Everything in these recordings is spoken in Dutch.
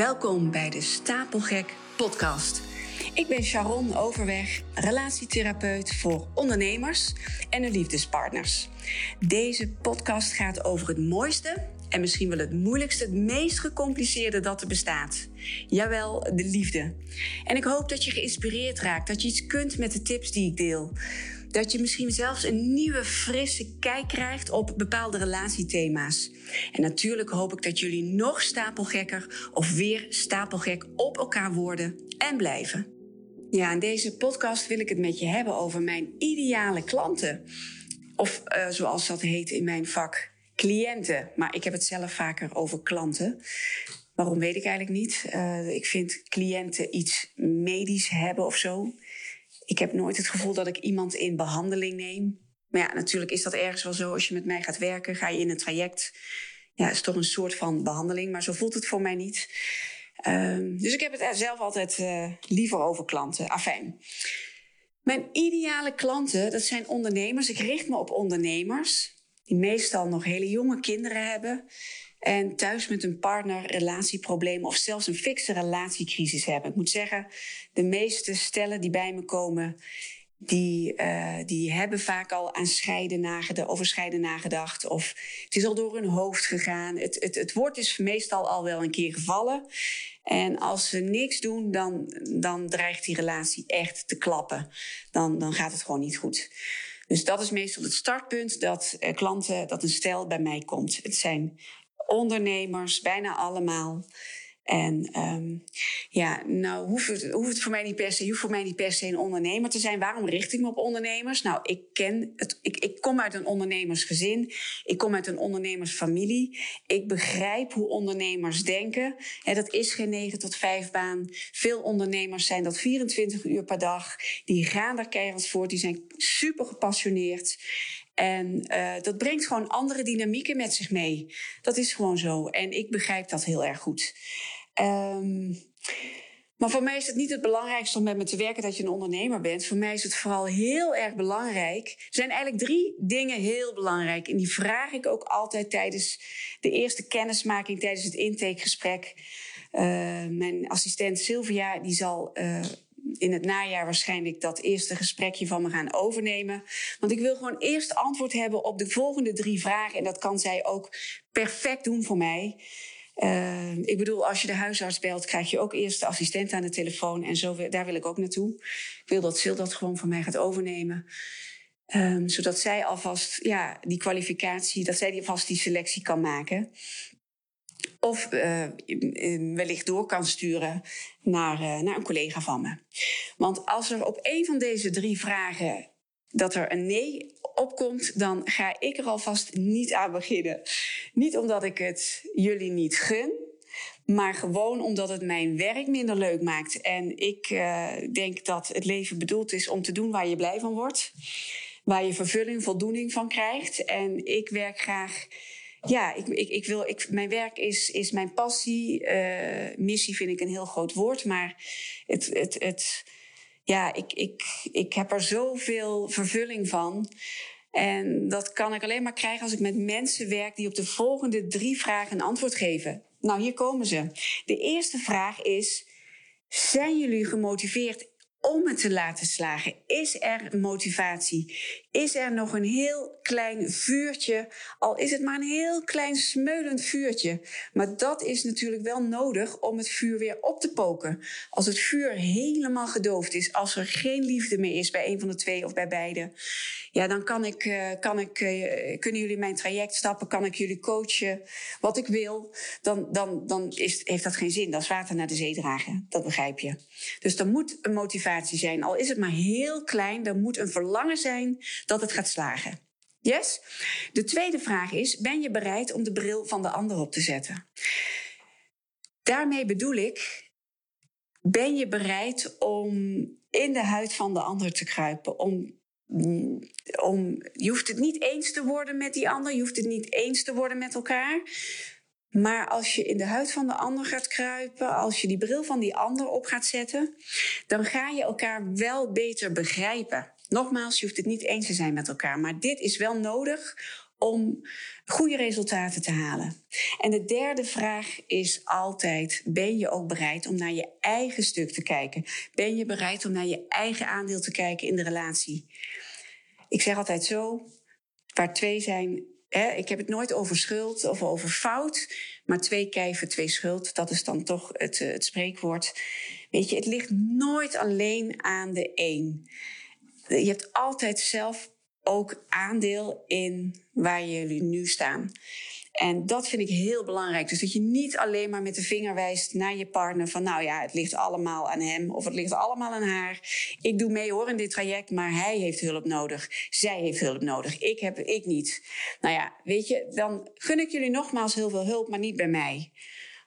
Welkom bij de Stapelgek podcast. Ik ben Sharon Overweg, relatietherapeut voor ondernemers en hun liefdespartners. Deze podcast gaat over het mooiste en misschien wel het moeilijkste, het meest gecompliceerde dat er bestaat. Jawel, de liefde. En ik hoop dat je geïnspireerd raakt, dat je iets kunt met de tips die ik deel. Dat je misschien zelfs een nieuwe, frisse kijk krijgt op bepaalde relatiethema's. En natuurlijk hoop ik dat jullie nog stapelgekker of weer stapelgek op elkaar worden en blijven. Ja, in deze podcast wil ik het met je hebben over mijn ideale klanten. Of uh, zoals dat heet in mijn vak, cliënten. Maar ik heb het zelf vaker over klanten. Waarom weet ik eigenlijk niet. Uh, ik vind cliënten iets medisch hebben of zo. Ik heb nooit het gevoel dat ik iemand in behandeling neem. Maar ja, natuurlijk is dat ergens wel zo. Als je met mij gaat werken, ga je in een traject. Ja, is toch een soort van behandeling. Maar zo voelt het voor mij niet. Um, dus ik heb het zelf altijd uh, liever over klanten. Afijn. Mijn ideale klanten, dat zijn ondernemers. Ik richt me op ondernemers die meestal nog hele jonge kinderen hebben en thuis met een partner relatieproblemen of zelfs een fikse relatiecrisis hebben. Ik moet zeggen, de meeste stellen die bij me komen, die, uh, die hebben vaak al aan scheiden nagedacht, over scheiden nagedacht. Of het is al door hun hoofd gegaan. Het, het, het woord is meestal al wel een keer gevallen. En als ze niks doen, dan, dan dreigt die relatie echt te klappen. Dan, dan gaat het gewoon niet goed. Dus dat is meestal het startpunt dat uh, klanten, dat een stel bij mij komt. Het zijn ondernemers, bijna allemaal. En um, ja, nou hoeft het, hoeft het voor mij niet per se, voor mij niet per se een ondernemer te zijn. Waarom richt ik me op ondernemers? Nou, ik ken het, ik, ik kom uit een ondernemersgezin. Ik kom uit een ondernemersfamilie. Ik begrijp hoe ondernemers denken. He, dat is geen 9 tot 5 baan. Veel ondernemers zijn dat 24 uur per dag. Die gaan er keihard voor. Die zijn super gepassioneerd. En uh, dat brengt gewoon andere dynamieken met zich mee. Dat is gewoon zo. En ik begrijp dat heel erg goed. Um, maar voor mij is het niet het belangrijkste om met me te werken dat je een ondernemer bent. Voor mij is het vooral heel erg belangrijk. Er zijn eigenlijk drie dingen heel belangrijk. En die vraag ik ook altijd tijdens de eerste kennismaking, tijdens het intakegesprek. Uh, mijn assistent Sylvia, die zal uh, in het najaar waarschijnlijk dat eerste gesprekje van me gaan overnemen. Want ik wil gewoon eerst antwoord hebben op de volgende drie vragen. En dat kan zij ook perfect doen voor mij. Uh, ik bedoel, als je de huisarts belt, krijg je ook eerst de assistent aan de telefoon. En zo, daar wil ik ook naartoe. Ik wil dat Sil dat gewoon van mij gaat overnemen. Um, zodat zij alvast ja, die kwalificatie, dat zij alvast die selectie kan maken. Of uh, wellicht door kan sturen naar, uh, naar een collega van me. Want als er op een van deze drie vragen dat er een nee opkomt, dan ga ik er alvast niet aan beginnen. Niet omdat ik het jullie niet gun, maar gewoon omdat het mijn werk minder leuk maakt. En ik uh, denk dat het leven bedoeld is om te doen waar je blij van wordt. Waar je vervulling, voldoening van krijgt. En ik werk graag ja, ik, ik, ik wil, ik, mijn werk is, is mijn passie. Uh, missie vind ik een heel groot woord, maar het, het, het, ja, ik, ik, ik heb er zoveel vervulling van. En dat kan ik alleen maar krijgen als ik met mensen werk die op de volgende drie vragen een antwoord geven. Nou, hier komen ze. De eerste vraag is: zijn jullie gemotiveerd om het te laten slagen? Is er motivatie? Is er nog een heel klein vuurtje? Al is het maar een heel klein smeulend vuurtje. Maar dat is natuurlijk wel nodig om het vuur weer op te poken. Als het vuur helemaal gedoofd is, als er geen liefde meer is bij een van de twee of bij beide, ja, dan kan ik, uh, kan ik, uh, kunnen jullie mijn traject stappen, kan ik jullie coachen, wat ik wil. Dan, dan, dan is, heeft dat geen zin. Dat is water naar de zee dragen. Dat begrijp je. Dus er moet een motivatie zijn. Al is het maar heel klein, er moet een verlangen zijn dat het gaat slagen. Yes? De tweede vraag is: ben je bereid om de bril van de ander op te zetten? Daarmee bedoel ik: ben je bereid om in de huid van de ander te kruipen? Om, om, je hoeft het niet eens te worden met die ander, je hoeft het niet eens te worden met elkaar. Maar als je in de huid van de ander gaat kruipen, als je die bril van die ander op gaat zetten, dan ga je elkaar wel beter begrijpen. Nogmaals, je hoeft het niet eens te zijn met elkaar, maar dit is wel nodig om goede resultaten te halen. En de derde vraag is altijd: ben je ook bereid om naar je eigen stuk te kijken? Ben je bereid om naar je eigen aandeel te kijken in de relatie? Ik zeg altijd zo: waar twee zijn, hè, ik heb het nooit over schuld of over fout, maar twee kijven, twee schuld. Dat is dan toch het, eh, het spreekwoord. Weet je, het ligt nooit alleen aan de een. Je hebt altijd zelf ook aandeel in waar jullie nu staan. En dat vind ik heel belangrijk. Dus dat je niet alleen maar met de vinger wijst naar je partner van nou ja, het ligt allemaal aan hem of het ligt allemaal aan haar. Ik doe mee hoor in dit traject, maar hij heeft hulp nodig. Zij heeft hulp nodig. Ik heb ik niet. Nou ja, weet je, dan gun ik jullie nogmaals heel veel hulp, maar niet bij mij.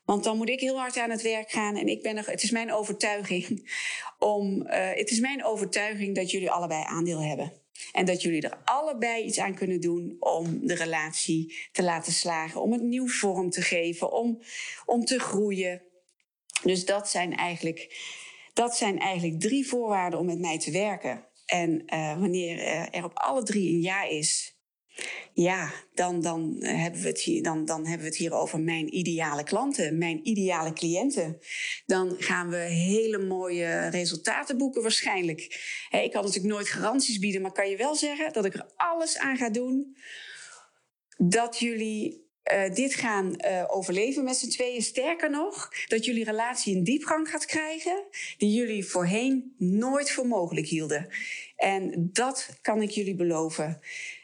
Want dan moet ik heel hard aan het werk gaan. En ik ben er, het is mijn overtuiging om. Uh, het is mijn overtuiging dat jullie allebei aandeel hebben. En dat jullie er allebei iets aan kunnen doen om de relatie te laten slagen, om het nieuw vorm te geven, om, om te groeien. Dus dat zijn, eigenlijk, dat zijn eigenlijk drie voorwaarden om met mij te werken. En uh, wanneer er op alle drie een ja is, ja, dan, dan, hebben we het hier, dan, dan hebben we het hier over mijn ideale klanten, mijn ideale cliënten. Dan gaan we hele mooie resultaten boeken waarschijnlijk. ik kan natuurlijk nooit garanties bieden, maar kan je wel zeggen dat ik er alles aan ga doen dat jullie uh, dit gaan uh, overleven met z'n tweeën. Sterker nog, dat jullie relatie een diepgang gaat krijgen die jullie voorheen nooit voor mogelijk hielden. En dat kan ik jullie beloven.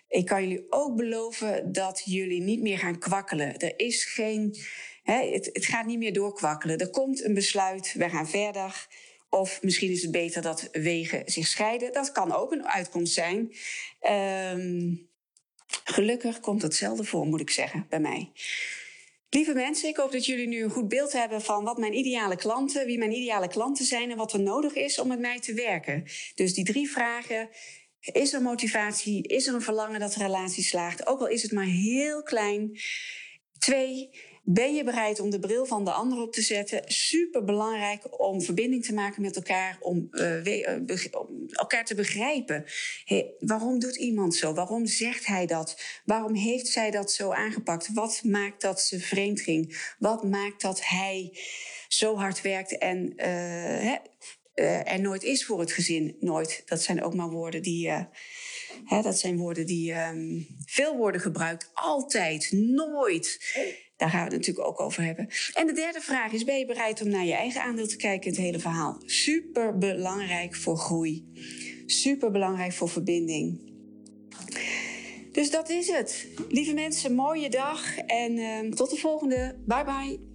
Ik kan jullie ook beloven dat jullie niet meer gaan kwakkelen. Er is geen. Hè, het, het gaat niet meer doorkwakkelen. Er komt een besluit, we gaan verder. Of misschien is het beter dat wegen zich scheiden. Dat kan ook een uitkomst zijn. Um, gelukkig komt hetzelfde voor, moet ik zeggen, bij mij. Lieve mensen, ik hoop dat jullie nu een goed beeld hebben van wat mijn ideale klanten, wie mijn ideale klanten zijn en wat er nodig is om met mij te werken. Dus die drie vragen is er motivatie? Is er een verlangen dat de relatie slaagt? Ook al is het maar heel klein. Twee, ben je bereid om de bril van de ander op te zetten? Super belangrijk om verbinding te maken met elkaar, om, uh, om elkaar te begrijpen. Waarom doet iemand zo? Waarom zegt hij dat? Waarom heeft zij dat zo aangepakt? Wat maakt dat ze vreemd ging? Wat maakt dat hij zo hard werkt en uh, uh, er nooit is voor het gezin. Nooit. Dat zijn ook maar woorden die. Uh, hè, dat zijn woorden die um, veel worden gebruikt. Altijd. Nooit. Daar gaan we het natuurlijk ook over hebben. En de derde vraag is: ben je bereid om naar je eigen aandeel te kijken in het hele verhaal? Super belangrijk voor groei. Super belangrijk voor verbinding. Dus dat is het. Lieve mensen, mooie dag en uh, tot de volgende. Bye bye.